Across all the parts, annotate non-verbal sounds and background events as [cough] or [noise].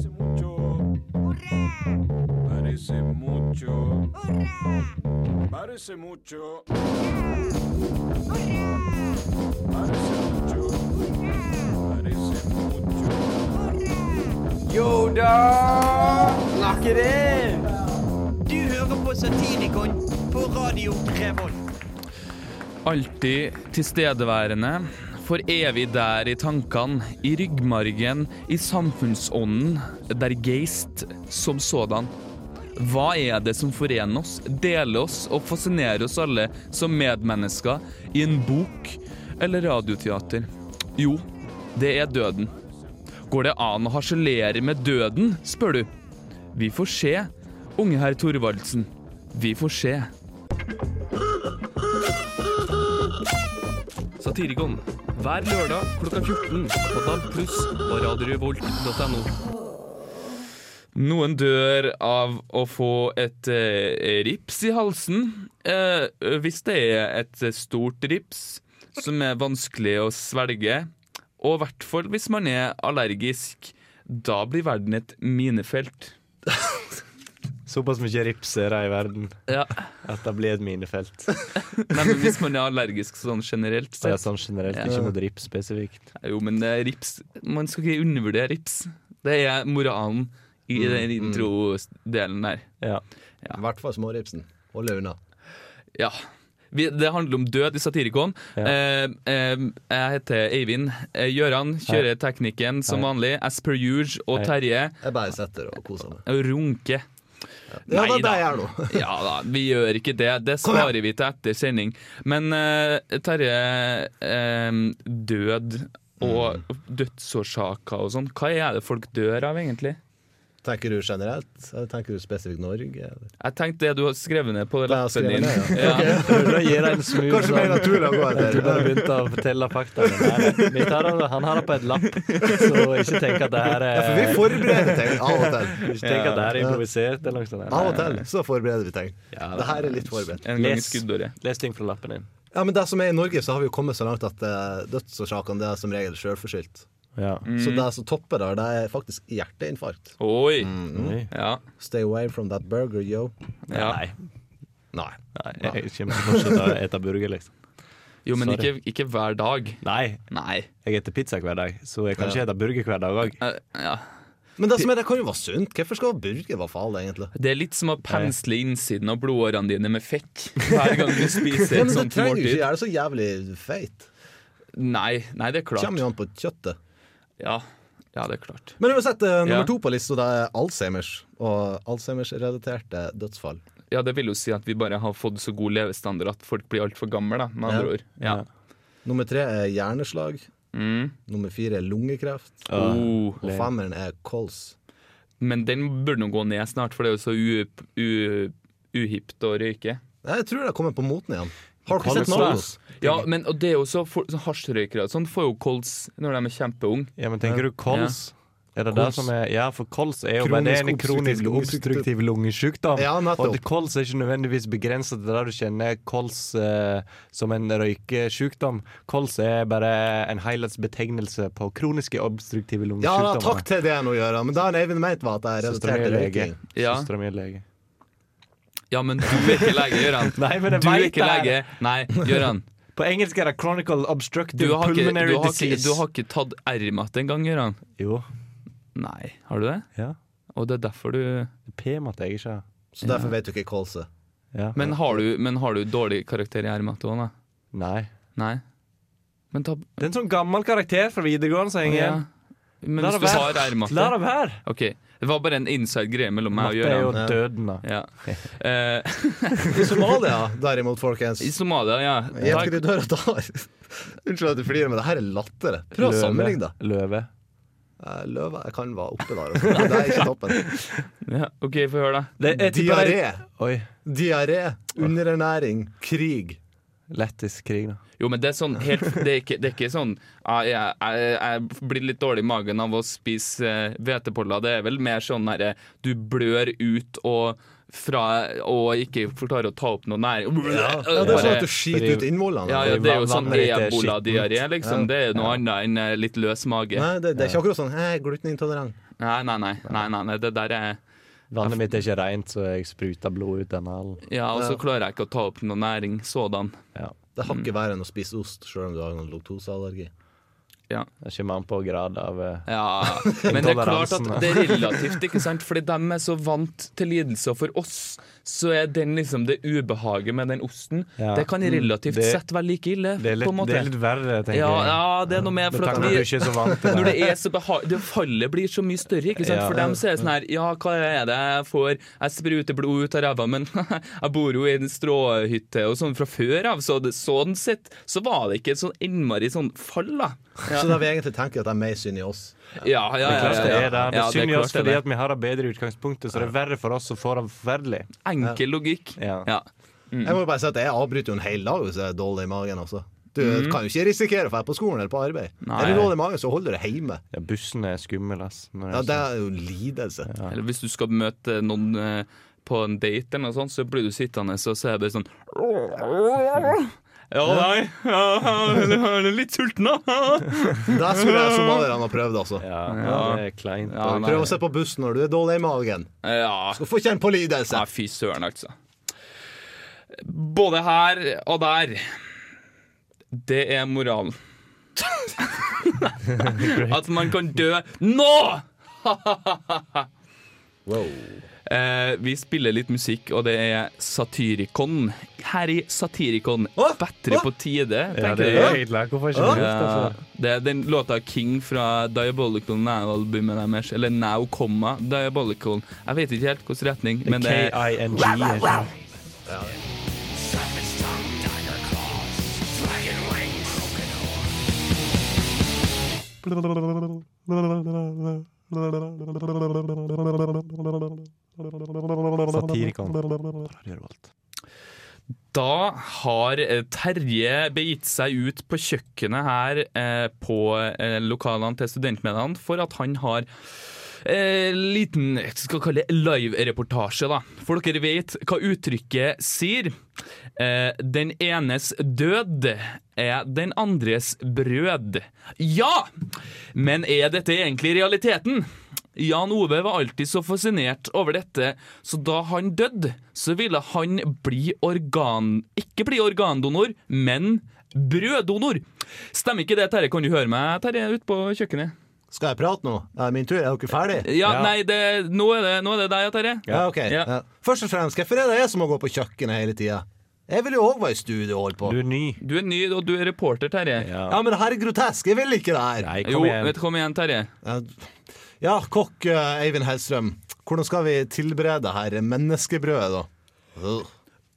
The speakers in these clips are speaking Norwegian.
Parece mucho. Parece mucho. Parece mucho. Parece mucho. Yo da! Lock it in! Du hører på Satirikon på Radio Revolt. Alltid tilstedeværende, for evig der i tankene, i ryggmargen, i samfunnsånden, der geist som sådan. Hva er det som forener oss, deler oss og fascinerer oss alle som medmennesker i en bok eller radioteater? Jo, det er døden. Går det an å harselere med døden, spør du? Vi får se, unge herr Thorvaldsen. Vi får se. Satirikon hver lørdag klokka 14 på DAB pluss og radiorevolt.no. Noen dør av å få et eh, rips i halsen. Eh, hvis det er et stort rips som er vanskelig å svelge, og i hvert fall hvis man er allergisk, da blir verden et minefelt. [laughs] Såpass mye rips er det i verden Ja. at det blir et minefelt. [laughs] Nei, men Hvis man er allergisk sånn generelt Det Ja, sånn generelt, Ja. ikke mot rips spesifikt. Jo, men er rips Man skal ikke undervurdere rips. Det er moralen i den introdelen der. Ja. I hvert fall småripsen. Holde unna. Ja. Vi, det handler om død i Satirikon. Ja. Eh, eh, jeg heter Eivind. Eh, Gøran kjører teknikken som Hei. vanlig. Asper Huge og Hei. Terje Jeg bare setter og koser meg. runker. Ja, det er jeg nå. [laughs] Ja da, vi gjør ikke det. Det svarer vi til etter sending. Men uh, Terje, um, død og dødsårsaker og sånn, hva er det folk dør av, egentlig? Tenker du generelt, eller tenker du spesifikt Norge? Eller? Jeg tenkte det du har skrevet ned på lappen din. ned, Ja. Smooth Kanskje mer naturlig å gå etter. Du bare begynte å fortelle fakta. men nei, vi tar han har det på et lapp, så ikke tenk at det her er Ja, for vi forbereder ting av og til. Ikke tenk at det her er improvisert. eller noe sånt. Av og til så forbereder vi ting. Ja, Det her er litt forberedt. En gang i Les. Les ting fra lappen din. Ja, men det som er I Norge så har vi jo kommet så langt at uh, dødsårsakene det er som regel sjølforskyldt. Ja. Så det som topper der, det er faktisk hjerteinfarkt. Oi! Oi. Ja. Stay away from that burger, yo. ja. Nei, Nei. nei, jeg kommer til å fortsette å ete burger, liksom. Jo, men ikke, ikke hver dag. Nei, Nei. jeg spiser pizza hver dag, så jeg kan ikke spise burger hver dag òg. Eh, ja. Men det som er, det kan jo være sunt. Hvorfor skal burger være farlig, egentlig? Det er litt som å pensle innsiden av blodårene dine med fett hver gang du spiser et men sånt det trenger jo ikke er gjøre det så jævlig feit. Nei, nei, det er klart. Kommer jo an på kjøttet. Ja, ja det er klart. Men uansett, eh, nummer Ja. to på lista er Alzheimers og Alzheimers-relaterte dødsfall. Ja, det vil jo si at vi bare har fått så god levestandard at folk blir altfor gamle, da, med andre Ja. ord. Ja. Ja. Nummer tre er hjerneslag. Mm. Nummer fire er lungekreft. Oh. Og femmeren er kols. Men den burde nå gå ned snart, for det er jo så u, u, uhipt å røyke. Jeg tror det har kommet på moten igjen. Har dere Kols, sett da. Ja, men og det er jo så, for, så Hasjrøykere sånn får jo kols når de er kjempeunge. Ja, men tenker du kols? Er det det som er Ja, for kols er jo bare det er en Kronisk kronisk obstruktiv lungesykdom. Ja, og det- kols er ikke nødvendigvis begrenset til det du kjenner kols eh, som en røykesykdom. Kols er bare en helhetsbetegnelse på kroniske obstruktive Ja, da, takk til det nå, Gøran. Men da har Eivind ment var at det er relatert er til røyking. Ja. Søstera mi er lege. Ja, men du er ikke lege, Gøran. [laughs] Nei, men jeg Du er ikke lege. Nei, Gøran. [laughs] På engelsk er det chronical obstructive Du har ikke, pulmonary du har ikke, disease. du har ikke tatt R-matte engang, Gøran. Jo. Nei, har du det? Ja. Og det er derfor du P-matte jeg ikke har. Så derfor vet du ikke kols er. Ja. Men har du, men har du dårlig karakter i R-matte òg, da? Nei. Nei? Men ta Det er en sånn gammel karakter fra videregående som henger igjen. Men La det du være. La det være! Ok, Det var bare en inside greie mellom meg og Matte er jo døden, da. Ja. [laughs] Eh, I Somalia, [laughs] derimot, folkens I Somalia, ja. Gjett hva de dør av der. Unnskyld at du flirer, men det her er latter. Prøv å sammenligne det. Løve. Eh, Løve jeg kan være oppe der. Altså. [laughs] Det er ikke toppen. ja. OK, få høre, da. Det tipper det- Diaré. Diaré, underernæring, krig. Lettisk krig, da. Jo, men det er sånn helt Det er ikke, det er ikke sånn ah, jeg, jeg, jeg blir litt dårlig i magen av å spise eh. Det er vel mer sånn herre du blør ut og fra og ikke klarer å ta opp noe næring. Ja, ja, det er sånn at du skiter ut innvollene. ja, ja, det er jo sånn eboladiaré, liksom. Det er noe annet enn eh, litt løs mage. Nei, det, det er ikke akkurat sånn «Hei, 'Jeg er glutenintolerant'. Nei, nei, nei. nei, nei, nei. Det der er Vannet mitt er ikke rent, så jeg spruter blod ut denne halen. Ja, og så klarer jeg ikke å ta opp noe næring sådan. Ja. Det har ikke verre enn å spise ost sjøl om du har noen laktoseallergi. Ja. Det kommer an på grad av eh, Ja, [laughs] men det er klart at det er relativt, ikke sant? Fordi de er så vant til lidelse, og for oss så er den liksom det ubehaget med den osten Ja. Det kan relativt Det- sett være like ille, det, er litt, på en måte. det er litt verre, tenker ja, jeg. ja, det er noe med Med for at tanke på at vi ikke er så vant til [laughs] Når det. det er så beha Det fallet blir så mye større, ikke sant? Ja. For dem så er det sånn her Ja, hva er det jeg får? Jeg spruter blod ut av ræva, men [laughs] jeg bor jo i en stråhytte og sånn fra før av, så det, sånn sett så var det ikke et sånn innmari sånn fall, da. Så da vi egentlig tenker at det er mer synd i oss. Ja, ja, ja. Det klart det er det. Det er synd i oss fordi at vi har det bedre i utgangspunktet, så det er verre for oss å få det forferdelig. Enkel logikk. Ja. Ja. Jeg må bare si at jeg avbryter jo en hel dag hvis jeg er dårlig i magen. også. Du Mm. kan jo ikke risikere å dra på skolen eller på arbeid. Nei. Er du dårlig i magen, så holder du deg hjemme. Ja, bussen er skummel, ass. Når Ja, det er jo lidelse. Eller hvis du skal møte noen eh, på en date, eller noe sånt, så blir du sittende og så er det sånn Ja, nei, ja, jeg er litt sulten, da. Det skulle jeg somalierne ha prøvd, altså. ja, Ja. det er kleint. Ja. Prøv å se på bussen når du er dårlig i magen. Ja. Skal få kjenne på lidelse. Nei, fy søren, altså. Både her og der. Det er moralen. [laughs] At man kan dø nå! [laughs] Wow. Eh, vi spiller litt musikk, og det er Satyricon. Her i Satyricon. Oh! Bedre oh! på tide, Ja, det er egentlig Hvorfor ikke det? Ja, det er den låta King fra Diabolical Now-albumet deres. Eller Now, comma, Diabolical. Jeg vet ikke helt hvilken retning, men det er K-I-N-G. er Revolt. Da har Terje begitt seg ut på kjøkkenet her eh, på eh, lokalene til studentmediene for at han har eh, liten skal kalle det live-reportasje. da. For dere vet hva uttrykket sier. Eh, den enes død er den andres brød. Ja! Men er dette egentlig realiteten? Jan Ove var alltid så fascinert over dette, så da han døde, så ville han bli organ... Ikke bli organdonor, men brøddonor. Stemmer ikke det, Terje? Kan du høre meg, Terje, ute på kjøkkenet? Skal jeg prate nå? Er min tur? Er dere ferdig? Ja, Ja. nei, det, nå, er det, nå er det deg, Terje. Ja, ok. Ja. Ja. Først og fremst, hvorfor er det jeg som må gå på kjøkkenet hele tida? Jeg vil jo òg være i studio og holde på. Du er ny. Du er ny, og du er reporter, Terje. Ja. Ja, men det her er grotesk. Jeg vil ikke det her. Nei, Jo, kom igjen. vet du, kom igjen, Terje. Ja, Ja, kokk eh, Eivind Hellstrøm. Hvordan skal vi tilberede her menneskebrødet, da?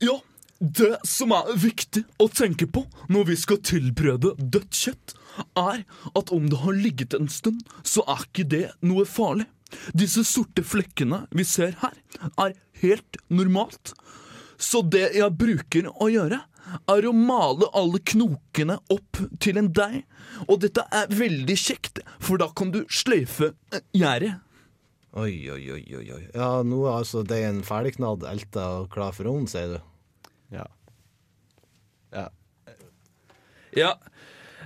Ja, det som er viktig å tenke på når vi skal tilberede dødt kjøtt, er at om det har ligget en stund, så er ikke det noe farlig. Disse sorte flekkene vi ser her, er helt normalt. Så det jeg bruker å gjøre, er å male alle knokene opp til en deig. Og dette er veldig kjekt, for da kan du sløyfe eh, gjerdet. Oi, oi, oi, oi, oi. Ja, nå er altså deigen ferdigknadd, elta og klar for ovn, sier du. Ja. Ja. Ja.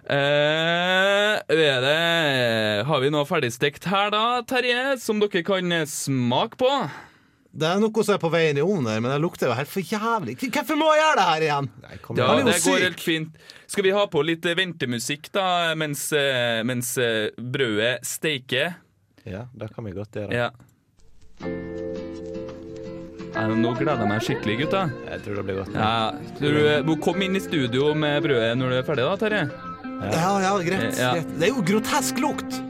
Eh, er det Har vi noe ferdigstekt her, da, Terje, som dere kan smake på? Det er noe som er på veien i ovnen her, men det lukter jo helt for jævlig. Hvorfor må jeg gjøre det her igjen? Nei, kom Ja, det går helt fint. Skal vi ha på litt ventemusikk, da, mens, eh, mens eh, brødet steiker? Ja, det kan vi godt gjøre. Ja. Nå gleder jeg meg skikkelig, gutta. Jeg tror det blir godt. Ja, du eh, må komme inn i studio med brødet når du er ferdig, da, Terje. Ja, ja, greit. Ja. Det er jo grotesk lukt.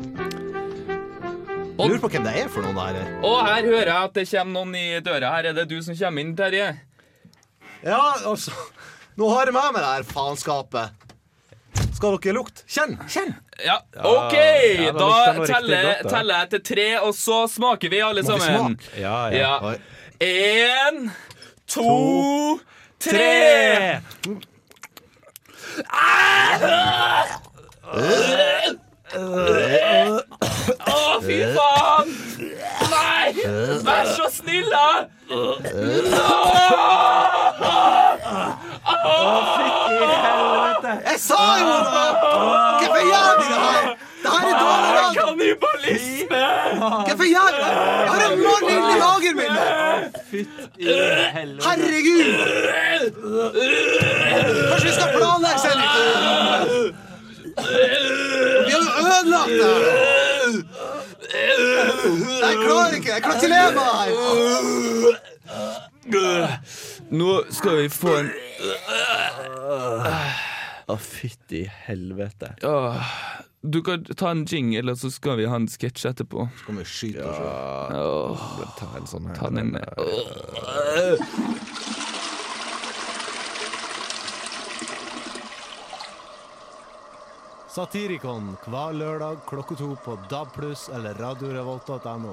Jeg lurer på hvem det er for noen der. Og her hører jeg at det kommer noen i døra. Her er det du som kommer inn, Terje. Ja, altså Nå har jeg med meg det her faenskapet. Skal dere lukte? Kjenn! Kjenn! Ja, OK! ja, da teller, godt, da. teller jeg til tre, og så smaker vi alle Må vi sammen. smake? Ja, ja. Ja. En, to, tre! Å, fy faen! Nei! Vær så snill, da! Jeg sa jo det! Hvorfor gjør de det her? Det her er dårlig kan Kannibalisme! Hvorfor gjør du det? Jeg har en mann inni magen min! nå. Herregud! Kanskje vi skal planlegge sending? Vi har ødelagt det. Jeg klarer ikke. Jeg klarer ikke leve her. Nå skal vi få en Å, fytti helvete. Du kan ta en jingle, eller så skal vi ha en sketsj etterpå. Skal vi skyte oss ja. oh. Ta en sånn her. ta den Satirikon hver lørdag klokka to på DAB+, eller radiorevolt.no.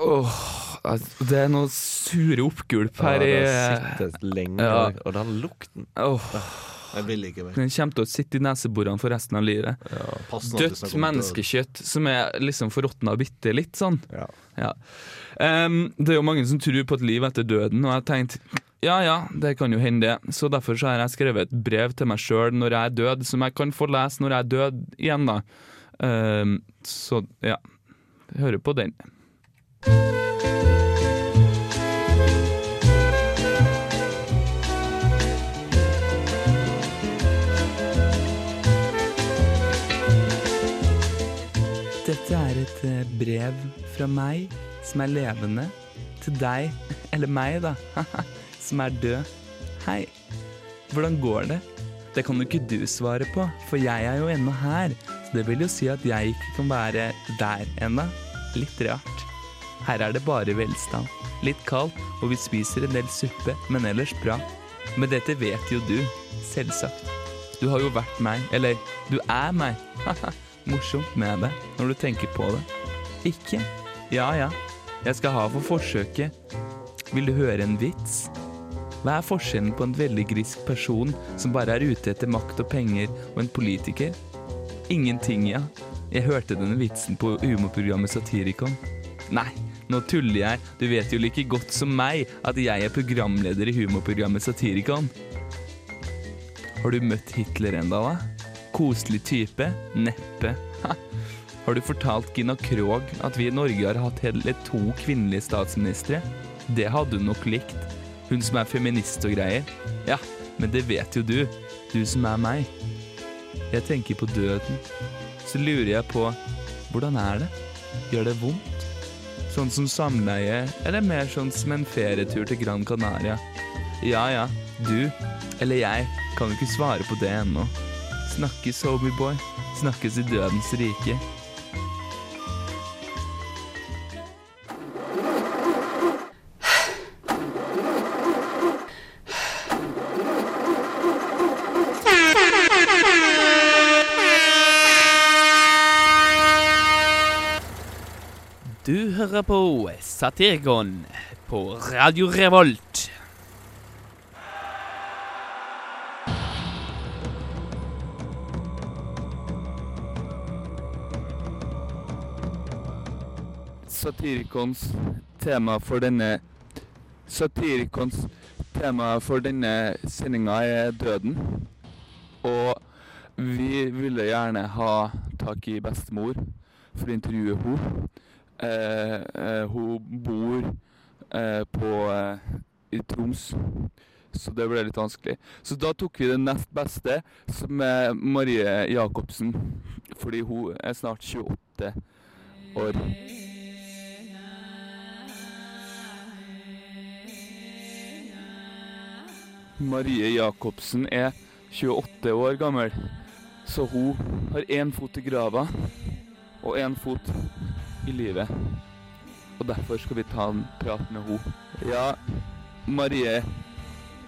Åh, altså, Det er noe sure oppgulp her i det har lenge, Ja. og den lukten oh. Jeg vil ikke mer. Den kommer til å sitte i neseborene for resten av livet. Ja, Dødt menneskekjøtt som er liksom forråtna bitte litt sånn. Ja. Ja. Em, det er jo mange som tror på et liv etter døden, og jeg har tenkt ja ja, det kan jo hende det. Så derfor så har jeg skrevet et brev til meg sjøl når jeg er død, som jeg kan få lese når jeg er død igjen, da. Uh, så ja. Hører på den. Dette er et eh, brev fra meg som er levende, til deg, [laughs] eller meg da, [laughs] som er død. Hei, hvordan går det? Det kan jo ikke du svare på, for jeg er jo ennå her, så det vil jo si at jeg ikke kan være der ennå. Litt rart. Her er det bare velstand. Litt kaldt, og vi spiser en del suppe, men ellers bra. Men dette vet jo du, selvsagt. Du har jo vært meg, eller du er meg. Morsomt med det, når du tenker på det. Ikke? Ja ja, jeg skal ha for forsøket. Vil du høre en vits? Hva er forskjellen på en veldig grisk person som bare er ute etter makt og penger, og en politiker? Ingenting, ja. Jeg hørte denne vitsen på humorprogrammet Satirikon. Nei, nå tuller jeg. Du vet jo like godt som meg at jeg er programleder i humorprogrammet Satirikon. Har du møtt Hitler enda, da? Koselig type? Neppe. Ha. Har du fortalt Gina Krog at vi i Norge har hatt hele to kvinnelige statsministre? Det hadde hun nok likt. Hun som er feminist og greier. Ja, men det vet jo du. Du som er meg. Jeg tenker på døden. Så lurer jeg på hvordan er det? Gjør det vondt? Sånn som samleie, eller mer sånn som en ferietur til Gran Canaria? Ja ja, du, eller jeg, kan jo ikke svare på det ennå. Snakkes, homieboy. Snakkes i dødens rike. Du hører på Satirikon på Radio Revolt. Satirikons tema for denne Satirikons tema for denne sendinga er døden. Og vi ville gjerne ha tak i bestemor for å intervjue henne. Eh, eh, hun bor eh, på i Troms, så det ble litt vanskelig. Så da tok vi det nest beste, som er Marie Jacobsen. Fordi hun er snart 28 år. Marie Jacobsen er 28 år gammel, så hun har én fot i grava og én fot i livet. Og derfor skal vi ta en prat med henne. Ja, Marie,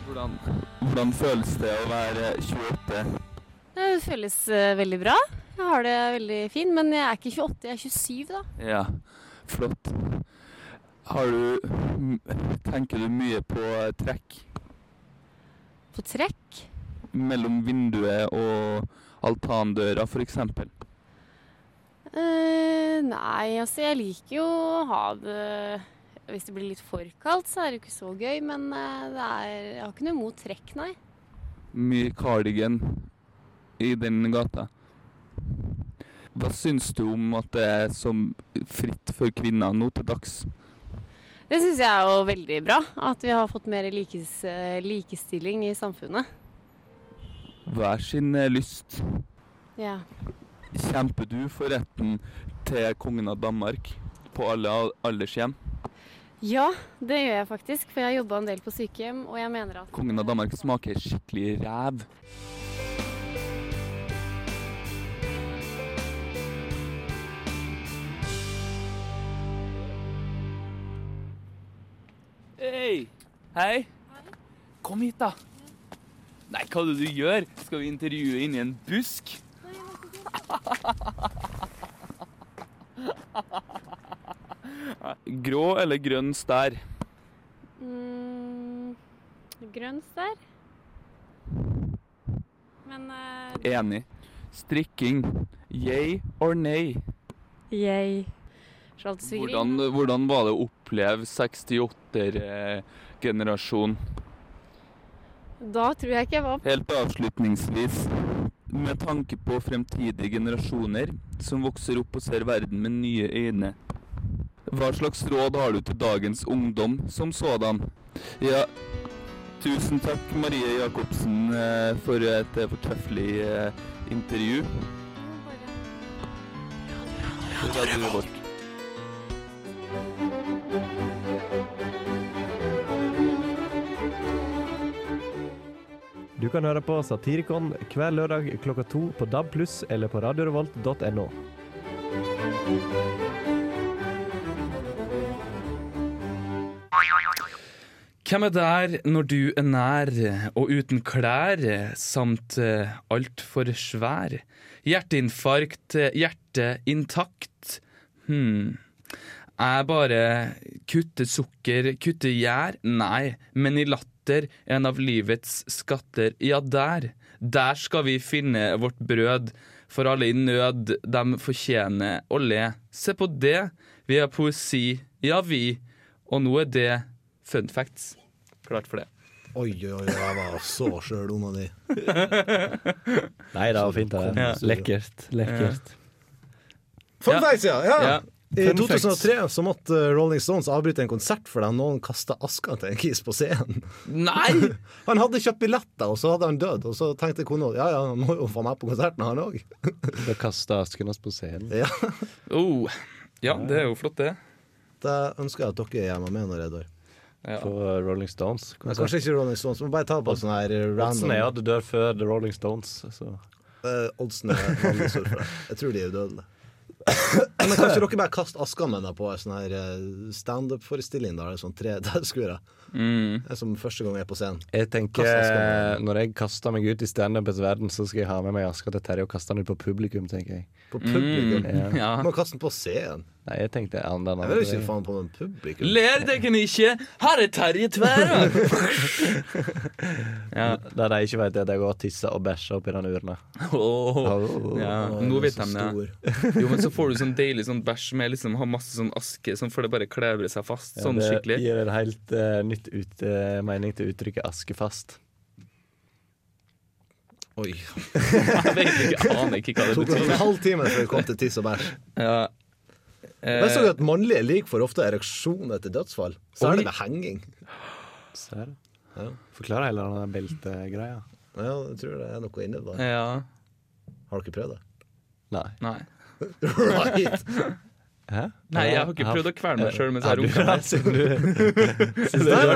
hvordan, hvordan føles det å være 28? Det føles eh, veldig bra. Jeg har det veldig fint, men jeg er ikke 28, jeg er 27 da. Ja, flott. Har du Tenker du mye på trekk På trekk. mellom vinduet og altandøra, f.eks.? Eh, nei, altså jeg liker jo å ha det Hvis det blir litt for kaldt, så er det jo ikke så gøy, men eh, det er, jeg har ikke noe imot trekk, nei. Mye cardigan i denne gata. Hva syns du om at det er som fritt for kvinner nå til dags? Det syns jeg er jo veldig bra. At vi har fått mer likes, eh, likestilling i samfunnet. Hver sin lyst. Ja. Kjemper du for retten til kongen av Danmark på alle al- aldershjem? ja, det gjør jeg faktisk. For jeg har jobba en del på sykehjem, og jeg mener at Kongen av Danmark smaker skikkelig ræv. Hei! Hei! Kom hit, da. Nei, hva er det du gjør? Skal vi intervjue inni en busk? Grå eller grønn stær? mm, Grønn stær. Men uh, Enig. Strikking. Yay or nay? Yay. Hvordan, hvordan var det å oppleve 68-generasjonen? Da tror jeg ikke jeg var Helt avslutningsvis, med tanke på fremtidige generasjoner som vokser opp og ser verden med nye øyne. Hva slags råd har du til dagens ungdom som sådan? Ja, tusen takk Marie Jacobsen eh, for et fortreffelig eh, intervju. Radio Revolt. Kan høre på Satirikon hver lørdag klokka to på DAB+, pluss eller på radiorevolt.no. Hvem er der når du er nær og uten klær, samt eh, altfor svær? Hjerteinfarkt, eh, hjerte intakt. Hm. Er bare kutte sukker, kutte gjær? Nei, men i latter, en av livets skatter. Ja, der. Der skal vi finne vårt brød. For alle i nød, dem fortjener å le. Se på det, vi har poesi. Ja, vi. Og nå er det fun facts. Klart for det. Oi, oi, oi, jeg var så sjøl unna di. Nei, det var fint. Det. Lekkert. Lekkert. Lekkert. Fun Ja. facts, ja! ja. Ja. I 2003 så måtte uh, Rolling Stones avbryte en konsert fordi noen kasta aska til en kis på scenen. Nei! [laughs] Han hadde kjøpt billetter, og så hadde han dødd. Og så tenkte kona ja ja, han må jo få meg på konserten, han òg. [laughs] Da kasta Askenas på scenen. Ja. Oh. Ja, det er jo flott, det. Det ønsker jeg at dere gjør meg med når jeg dør. Ja. På Rolling Stones. Men kanskje ikke Rolling Stones, men bare ta på sånn her random Oddsen er at du dør før The Rolling Stones. Så. uh, Oddsen er vanlige surfere. Jeg tror de er udødelige. Men kanskje dere bare kaste aska med deg på en sånn her uh, standup-forestilling? Da er det sånn tre tilskuere. Mm. Er som første gang jeg er på scenen. Jeg tenker, Kast Når jeg kaster meg ut i standupens verden, så skal jeg ha med meg aska til Terje og kaste den ut på publikum, tenker jeg. På publikum. Ja. Ja. Du må kaste den på scenen. Nei, jeg tenkte andre Jeg vil ikke faen på den publikum. Ler dere ikke? Her er Terje Tværa! [laughs] ja. Det de ikke vet, er at jeg går og tisser og bæsjer oppi den urna. Oh, ja. Nå vet de det. Jo, men så får du sånn deilig sånn bæsj med liksom har masse sånn aske sånn, for det bare klebrer seg fast. Ja, Sånn det skikkelig. gir en helt uh, nytt ut, uh, mening til uttrykket 'askefast'. Oi. [laughs] Jeg vet ikke, aner ikke hva det Tok Det tok en halvtime før vi kom til tiss og bæsj. Ja. Men så Eh, at mannlige lik får ofte ereksjon etter dødsfall. Er det med henging. Ser? Ja. Forklarer hele den beltegreia. Ja, jeg tror det er noe inni det. ja. Har dere prøvd det? Nei. Nei. [laughs] Right. Hæ? Nei, jeg har ikke prøvd å kverne meg sjøl mens jeg runker. [laughs] det? Syns du det er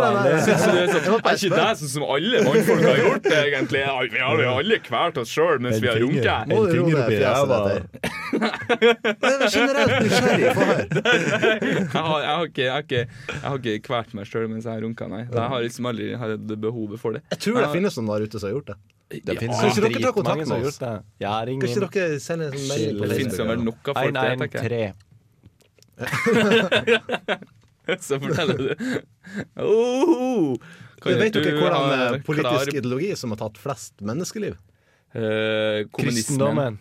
sånn, er ikke det sånn som alle mannfolk har gjort, egentlig? Vi har jo alle kvalt oss sjøl mens vi har runket. Må du roe deg ditt [laughs] generelt nysgjerrig. [laughs] Jeg har, ikke, kvalt meg sjøl mens jeg har runka, nei. Jeg har liksom aldri hatt behovet for det. Jeg tror det finnes noen der ute som har gjort det. Det finnes kontakt dritmange med som har gjort det. Ja, Kan ikke dere sende en melding Det finnes vel nok av folk, det, tenker jeg. 113. [laughs] Så forteller du. Oh, kan Vet dere ikke hvordan eh, politisk klar- ideologi som har tatt flest menneskeliv? Eh, kommunismen. Kristendommen.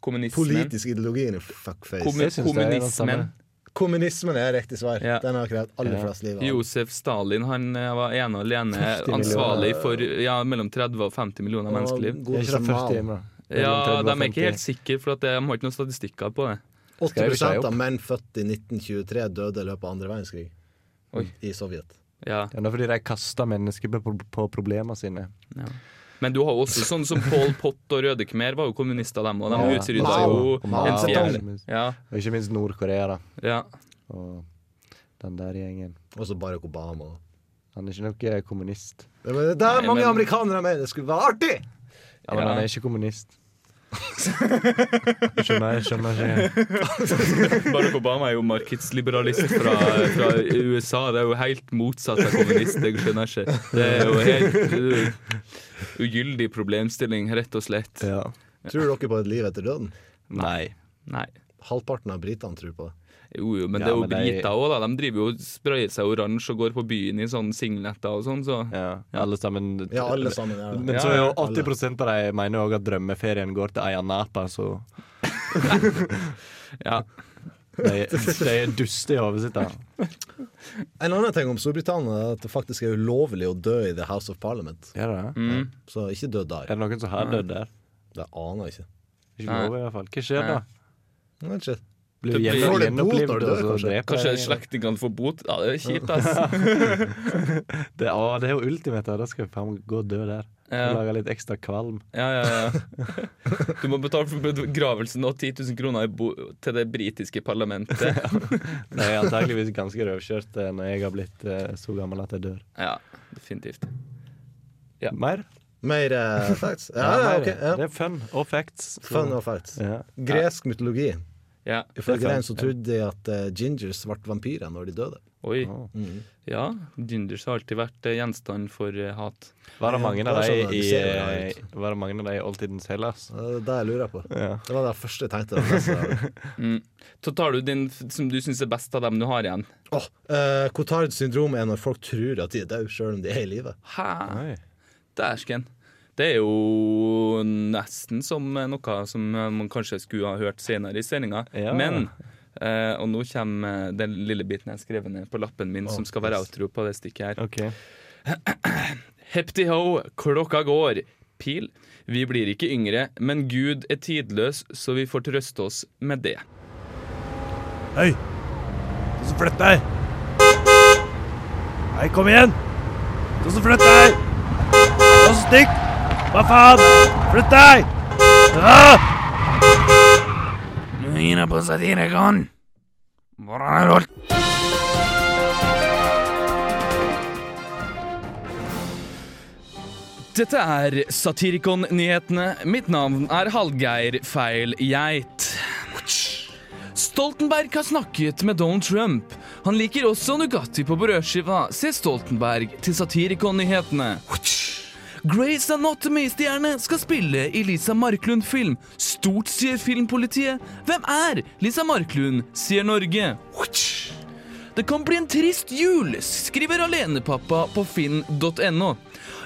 Kommunismen. Politisk ideologi fuckface. Kommu- Jeg synes det den samme. kommunismen. Kommunismen er riktig svar. Ja. Den har krevd aller Ja. flest liv. Josef Stalin han eh, var ene og alene ansvarlig for ja, mellom 30 og 50 millioner menneskeliv. Godeste ikke det 40 Mao. timer? Ja, de er ikke helt sikre, for at de har ikke noen statistikker på det. 80 av menn født i 1923 døde i løpet av andre verdenskrig Oi. i Sovjet. Ja. Ja, det er fordi de kasta mennesker på, på problemene sine. Ja. Men du har jo også sånn som Pål Pott og Røde Khmer var jo kommunister, dem òg. De Ja. utrydda jo en. Ikke Ja. Og ikke minst Nord-Korea, da. Ja. Og den der gjengen. Og så Barack Obama. Han er ikke noe kommunist. Men det er Nei, mange men- amerikanere med! Det skulle være artig! Ja, men Ja. han er ikke kommunist. Skjønner, skjønner ikke. Barack Obama er jo markedsliberalist fra, fra USA. Det er jo helt motsatt av kommunist. Jeg skjønner ikke. Det er jo helt uh, ugyldig problemstilling, rett og slett. Ja. Tror dere på et liv etter døden? Nei. Nei. Halvparten av britene tror på det. Jo, jo, men Ja, det er jo de- briter òg, da. De driver jo sprayer seg oransje og går på byen i sånn singletter og sånn, så Ja, alle sammen. Ja, alle sammen ja. Men så er jo 80% av de mener òg at drømmeferien går til Ayanapa, så [laughs] ja. de, de er duste i hodet sitt. da. En annen ting om Storbritannia er at det faktisk er ulovlig å dø i The House of Parliament. Ja, det er. Mm. Så ikke dø der. Er det noen som har dødd der? Det aner jeg ikke. Ikke lov, i hvert fall. Hva skjer da? Nei, ikke. Blir du blir- Får du bot gjenopplivd, når du og dør, så kanskje? dreper Kanskje slektningene får bot? Ja, det er kjipt, [laughs] ass. det, å, det er jo ultimate. Da skal vi faen meg gå og dø der. Ja. Lage litt ekstra kvalm. Ja, ja, ja. [laughs] Du må betale for begravelsen og 10 000 kroner i bo til det britiske parlamentet. [laughs] Det er antakeligvis ganske røvkjørt eh, når jeg har blitt eh, så gammel at jeg dør. Ja, definitivt. Mer? Mer eh, facts? Ja, ja, mer. ok. Ja. Det er fun og facts. Fun og facts. Ja. Gresk mytologi. Ja. Ifølge den så trodde de at uh, gingers ble vampyrer når de døde. Oi. Å. Mm. Ja, gingers har alltid vært uh, gjenstand for uh, hat. Var det mange av er de sånn i de ser jo eh, det Var det mange av de i oldtidens Hellas? Det er det jeg lurer på. Ja. Det var det første jeg tenkte. [laughs] Mm. Så tar du din som du syns er best av dem du har igjen. Åh, eh, Cotard syndrom er når folk tror at de er døde, selv om de er i live. Dæsken. Det er jo nesten som noe som man kanskje skulle ha hørt senere i sendinga. Ja. Men eh, Og nå kommer den lille biten jeg har skrevet ned på lappen min, som skal være outro på det stikket her. Okay. [clears throat] Hepti ho, klokka går. Pil. Vi blir ikke yngre, men Gud er tidløs, så vi får trøste oss med det. Hei! Du som flytter deg! Hei, kom igjen! Du som flytter deg! Du som stikk! Hva faen? Flytt deg! Ah! Nå på Satirikon. Hvordan er det? Dette er Satirikon-nyhetene. Mitt navn er Hallgeir Feil Geit. Stoltenberg har snakket med Donald Trump. Han liker også Nugatti på brødskiva, sier Stoltenberg til Satirikon-nyhetene. Grace Anatomy-stjerne skal spille i Lisa Marklund-film. Stort, sier filmpolitiet. Hvem er Lisa Marklund, sier Norge. Det kan bli en trist jul, skriver alenepappa på finn.no.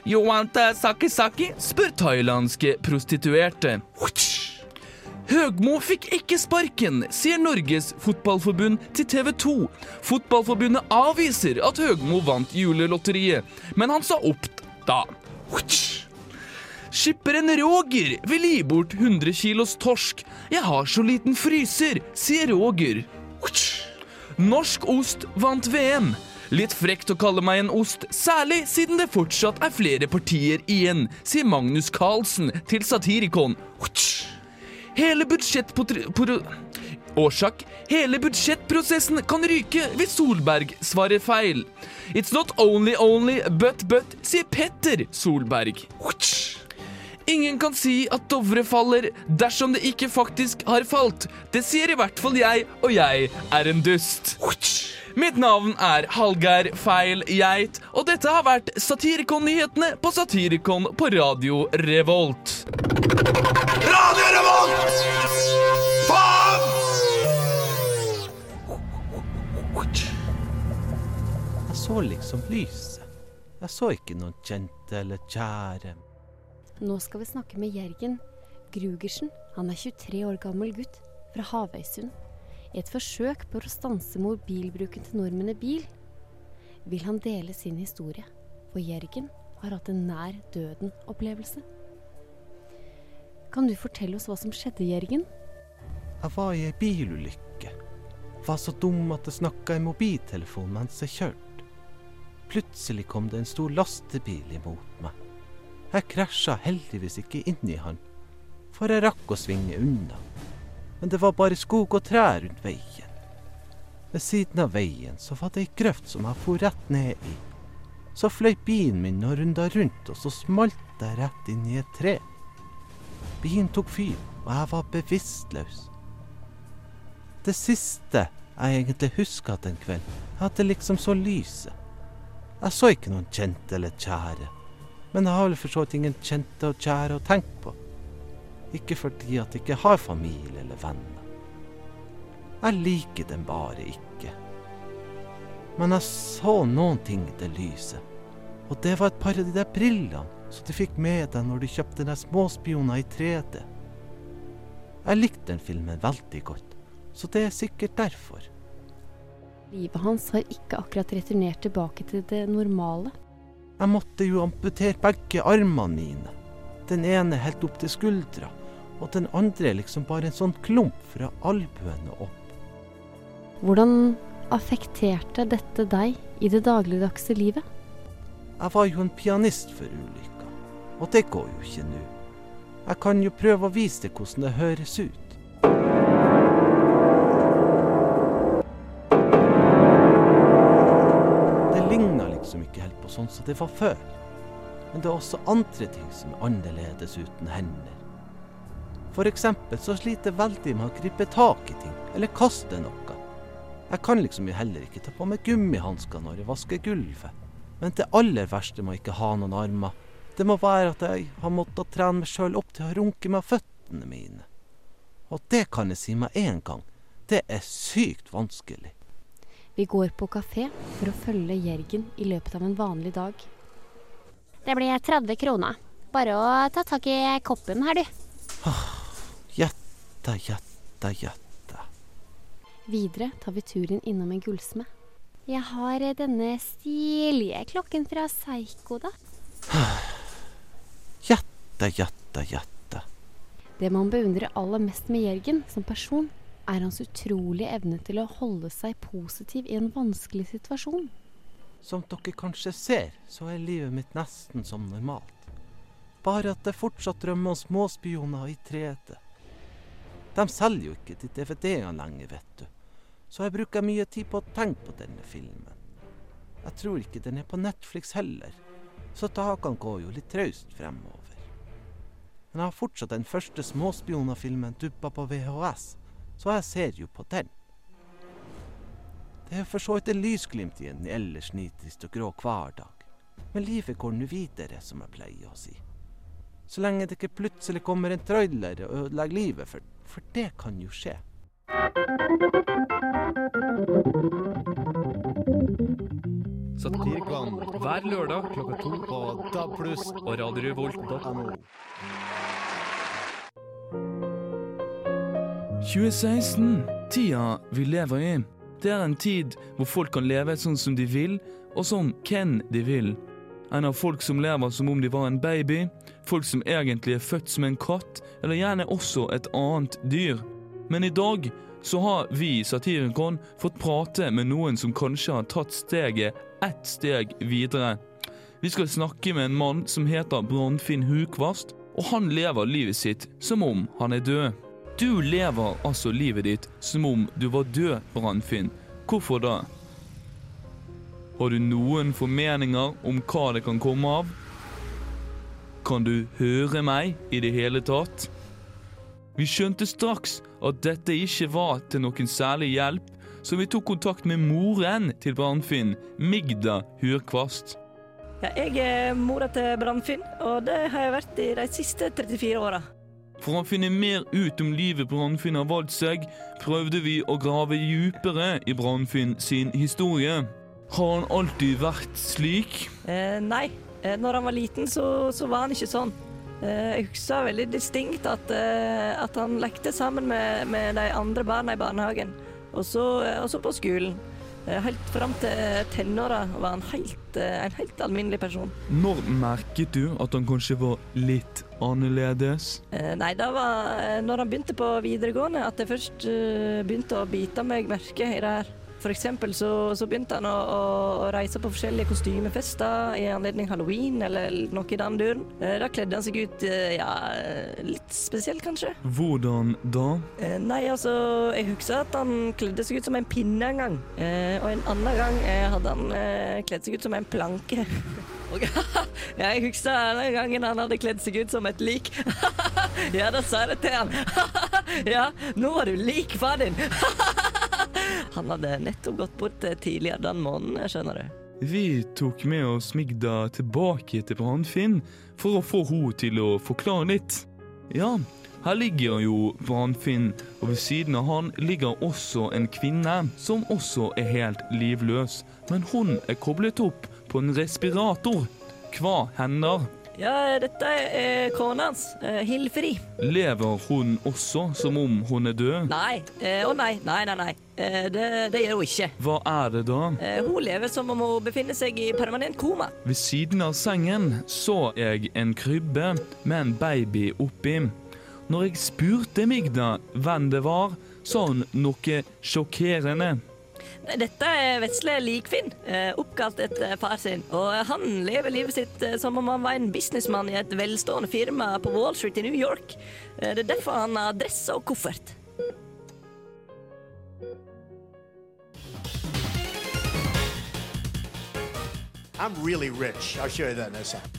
You want a saki-saki? spør thailandske prostituerte. Høgmo fikk ikke sparken, sier Norges Fotballforbund til TV 2. Fotballforbundet avviser at Høgmo vant julelotteriet, men han sa opp da. Skipperen Roger vil gi bort 100 kilos torsk. Jeg har så liten fryser, sier Roger. Norsk ost vant VM. Litt frekt å kalle meg en ost, særlig siden det fortsatt er flere partier igjen, sier Magnus Carlsen til Satirikon. Hele budsjettpotri... Årsak. Hele budsjettprosessen kan ryke hvis Solberg svarer feil. It's not only only but but, sier Petter Solberg. Ingen kan si at Dovre faller dersom det ikke faktisk har falt. Det sier i hvert fall jeg, og jeg er en dust. Mitt navn er Hallgeir Feil Geit, og dette har vært Satirikon-nyhetene på Satirikon på Radio Revolt. Radio Revolt! Så liksom lyset. Jeg så ikke noen kjente eller kjære. Nå skal vi snakke med Jørgen Grugersen. Han er 23 år gammel gutt fra Havøysund. I et forsøk på å stanse mobilbruken til nordmenn i bil, vil han dele sin historie. For Jørgen har hatt en nær døden-opplevelse. Kan du fortelle oss hva som skjedde, Jørgen? Jeg var i ei bilulykke. Var så dum at jeg snakka i mobiltelefon mens jeg kjørte. Plutselig kom det en stor lastebil imot meg. Jeg krasja heldigvis ikke inn i han, for jeg rakk å svinge unna. Men det var bare skog og trær rundt veien. Ved siden av veien så var det ei grøft som jeg for rett ned i. Så fløy bilen min og runda rundt, og så smalt jeg rett inn i et tre. Bilen tok fyr, og jeg var bevisstløs. Det siste jeg egentlig huska den kvelden, at det liksom så lyset. Jeg så ikke noen kjente eller kjære, men jeg har vel for så vidt ingen kjente og kjære å tenke på. Ikke fordi at jeg ikke har familie eller venner. Jeg liker dem bare ikke. Men jeg så noen ting i det lyset, og det var et par av de der brillene som du fikk med deg når du kjøpte de småspioner i 3D. Jeg likte den filmen veldig godt, så det er sikkert derfor. Livet hans har ikke akkurat returnert tilbake til det normale. Jeg måtte jo amputere begge armene mine. Den ene helt opp til skuldra, og den andre liksom bare en sånn klump fra albuen og opp. Hvordan affekterte dette deg i det dagligdagse livet? Jeg var jo en pianist før ulykka, og det går jo ikke nå. Jeg kan jo prøve å vise deg hvordan det høres ut. Sånn som det var før. Men det er også andre ting som er annerledes uten hender. Eksempel så sliter jeg veldig med å gripe tak i ting, eller kaste noe. Jeg kan liksom heller ikke ta på meg gummihansker når jeg vasker gulvet. Men det aller verste med å ikke ha noen armer, det må være at jeg har måttet trene meg sjøl opp til å runke med føttene mine. Og det kan jeg si med en gang, det er sykt vanskelig. Vi går på kafé for å følge Jørgen i løpet av en vanlig dag. Det blir 30 kroner. Bare å ta tak i koppen her, du. Gjette, gjette, gjette. Videre tar vi turen innom en gullsmed. Jeg har denne stilige klokken fra Seigo, da. Gjette, gjette, gjette. Det man beundrer aller mest med Jørgen som person, er hans utrolige evne til å holde seg positiv i en vanskelig situasjon. Som dere kanskje ser, så er livet mitt nesten som normalt. Bare at jeg fortsatt drømmer om småspioner i 3D. De selger jo ikke de DVD-ene lenger, vet du. Så jeg bruker mye tid på å tenke på denne filmen. Jeg tror ikke den er på Netflix heller, så dagene går jo litt traust fremover. Men jeg har fortsatt den første småspionerfilmen dubba på VHS, så jeg ser jo på den. Det er for så vidt et lysglimt i en ellers nitrist og grå hverdag. Men livet går nå videre, som jeg pleier å si. Så lenge det ikke plutselig kommer en trailer og ødelegger livet, for, for det kan jo skje. Satirikvann Hver lørdag klokka to på DAB+. og Radio 2016, tida vi lever i. Det er en tid hvor folk kan leve sånn som de vil, og som hvem de vil. En av folk som lever som om de var en baby, folk som egentlig er født som en katt, eller gjerne også et annet dyr. Men i dag så har vi i Satirikon fått prate med noen som kanskje har tatt steget ett steg videre. Vi skal snakke med en mann som heter Brannfinn Hukvast, og han lever livet sitt som om han er død. Du lever altså livet ditt som om du var død, Brannfinn. Hvorfor da? Har du noen formeninger om hva det kan komme av? Kan du høre meg i det hele tatt? Vi skjønte straks at dette ikke var til noen særlig hjelp, så vi tok kontakt med moren til Brannfinn, Migda Hurkvast. Ja, jeg er mora til Brannfinn, og det har jeg vært i de siste 34 åra. For å finne mer ut om livet Brannfinn har valgt seg, prøvde vi å grave dypere i Brannfinn sin historie. Har han alltid vært slik? Eh, nei, eh, når han var liten, så, så var han ikke sånn. Eh, jeg husker veldig distinkt at, eh, at han lekte sammen med, med de andre barna i barnehagen, og så, eh, på skolen. Eh, Helt fram til tenåra var han helt, eh, en helt alminnelig person. Når merket du at han kanskje var litt annerledes? Eh, Nei, det var når han begynte på videregående at jeg først begynte å bite meg merke i det her. For eksempel så, så begynte han å, å, reise på forskjellige kostymefester i anledning halloween eller noe i den duren. Eh, Da kledde han seg ut, eh, ja, litt spesielt kanskje. Hvordan da? Eh, Nei, altså, jeg husker at han kledde seg ut som en pinne en gang. Og en annen gang hadde han kledd seg ut som en planke. [laughs] [laughs] Ja, jeg husker den gangen han hadde kledd seg ut som et lik. [laughs] ja, da sa jeg det til han. ja, nå var du lik far din. Han hadde nettopp gått bort eh, tidligere den måneden, skjønner du. Vi tok med oss Migda tilbake til Brannfinn for å få henne til å forklare litt. Ja, her ligger jo Brannfinn, og ved siden av han ligger også en kvinne som også er helt livløs, men hun er koblet opp på en respirator. Hva hender? Ja, dette er kona hans, eh, Hilfri. Lever hun også som om hun er død? Nei, Å å nei, nei, nei, nei. Eh, det, det gjør hun ikke. Hva er det da? Eh, hun lever som om hun befinner seg i permanent koma. Ved siden av sengen så jeg en krybbe med en baby oppi. Når jeg spurte Migda hvem det var, sa hun noe sjokkerende. Dette er vesle Likfinn, eh, oppkalt etter far sin. Og han lever livet sitt som om han var en businessmann i et velstående firma på Wall Street i New York. Det er derfor han har dress og koffert. I'm really rich. I'll show you that in a second.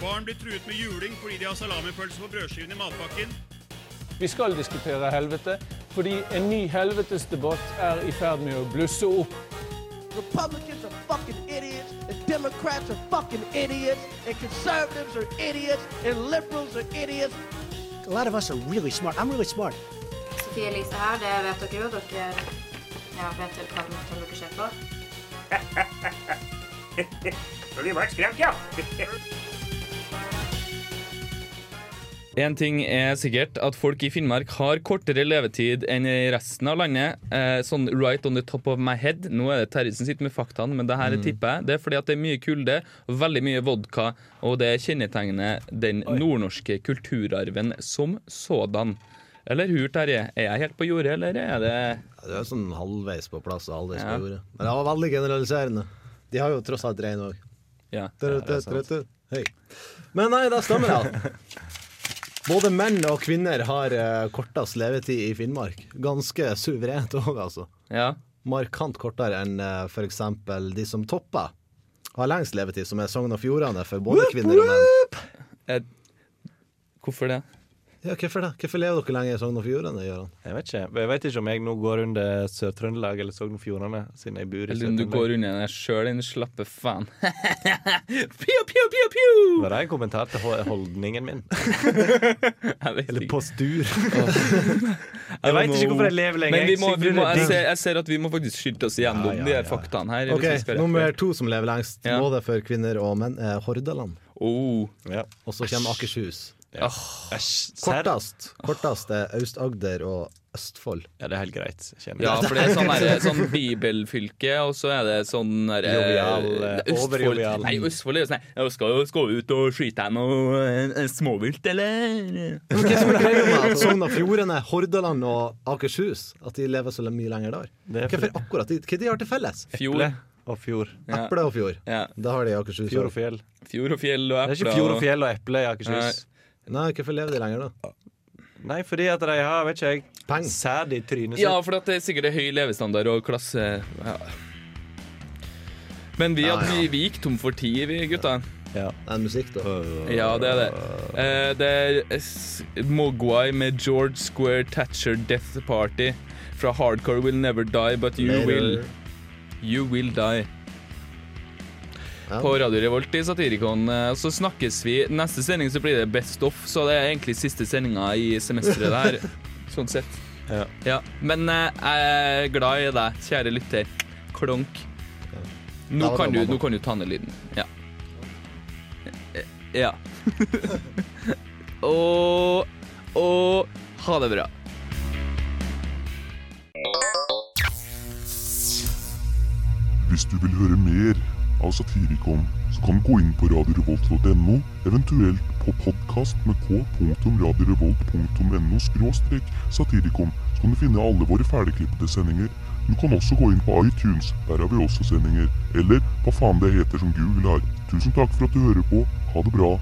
Barn blir truet med juling fordi de har salamipølse på brødskiven i matpakken. Vi skal diskutere helvete, fordi en ny helvetesdebatt er i ferd med å blusse opp. Republicans are fucking idiots, and Democrats are fucking idiots, and conservatives are idiots, and liberals are idiots. A lot of us are really smart. I'm really smart. Sofie Elise her, det vet dere jo. Dere ja, vet vel hva dere ser på. [laughs] Så de ble skremt, ja. En ting er sikkert, at folk i Finnmark har kortere levetid enn i resten av landet. Eh, sånn right on the top of my head. Nå er det Terje som sitter med faktaene, men det her Mm. tipper jeg. Det er fordi at det er mye kulde, og veldig mye vodka, og det kjennetegner den nordnorske kulturarven som sådan. Eller hur, Terje? Er jeg helt på jordet, eller er det Du er sånn halvveis på plass og halvveis Ja. på jordet. Men det var veldig generaliserende. De har jo tross alt rein òg. Ja, Hei. Men nei, da stemmer det. [laughs] Både menn og kvinner har eh, kortest levetid i Finnmark. Ganske suverent òg, altså. Ja. Markant kortere enn uh, f.eks. de som topper. Har lengst levetid, som er Sogn og Fjordane for både kvinner og menn. Hvorfor det? Ja, Hvorfor det? Hvorfor lever dere lenger i Sogn og Fjordane? Jeg vet ikke. Jeg vet ikke om jeg nå går under Sør-Trøndelag eller Sogn og Fjordane, siden jeg bor i Eller om du går under deg sjøl, din slappe faen. Pew, pew, pew, pew! Var det en kommentar til holdningen min? [laughs] Eller postur. [laughs] Jeg vet ikke hvorfor jeg lever lenger. Men vi må, vi må, jeg, ser, jeg ser at vi må faktisk skylde oss gjennom Ja, ja, de her faktaene her. OK, nummer to som lever lengst, Ja. både for kvinner og menn, er Hordaland. Oh. Og så kommer Akershus. Ja. Kortest, kortest er Aust-Agder og Østfold. Ja, det er helt greit. Ja, for det er sånn, her, [laughs] sånn bibelfylke, og så er det sånn her, Jovial, eh, eh, Østfold. overjovial. Nei, Østfold er jo sånn her, «Jeg skal skal ut og skyte noe en, en småvilt, eller? Hva som er greia med Sogn og Fjordane, Hordaland og Akershus At de lever så mye lenger der? Det er Hvorfor akkurat de? Hva de har til felles? Fjord. og fjord. Ja. Eple og fjord. Ja. Da har de i Akershus. Fjord og fjell. Fjord og fjell og eple. Det er ikke fjord og fjell og eple i Akershus. Nei, hvorfor lever de lenger da? Nei, fordi at de har, vet ikke jeg, sæd i trynet sitt. Ja, for at det er sikkert høy levestandard og klasse ja. Men vi, Ja, hadde, ja. vi, vi gikk tom for tid, vi gutta. Ja. Det er musikk, da. Ja, det er det. Eh, det er s- Mogwai med George Square Thatcher Death Party fra Hardcore Will Never Die, but you Later. will You will die. Ja. På Radio Revolt i Satirikon. eh, Så snakkes vi Neste sending så blir det Best Off, så det er egentlig siste sendinga i semesteret der. [laughs] sånn sett. Ja. Men eh, jeg er glad i deg, kjære lytter. Klonk. Nå kan du, nå kan du ta ned lyden. Ja. Eh, Ja. [laughs] og Og ha det bra. Hvis du vil høre mer av Satirikon, så kan du gå inn på radiorevolt.no, eventuelt på podkast med k.radiorevolt.no skråstrek satirikon. Så kan du finne alle våre ferdigklippede sendinger. Du kan også gå inn på iTunes, der har vi også sendinger. Eller hva faen det heter som Google har. Tusen takk for at du hører på. Ha det bra.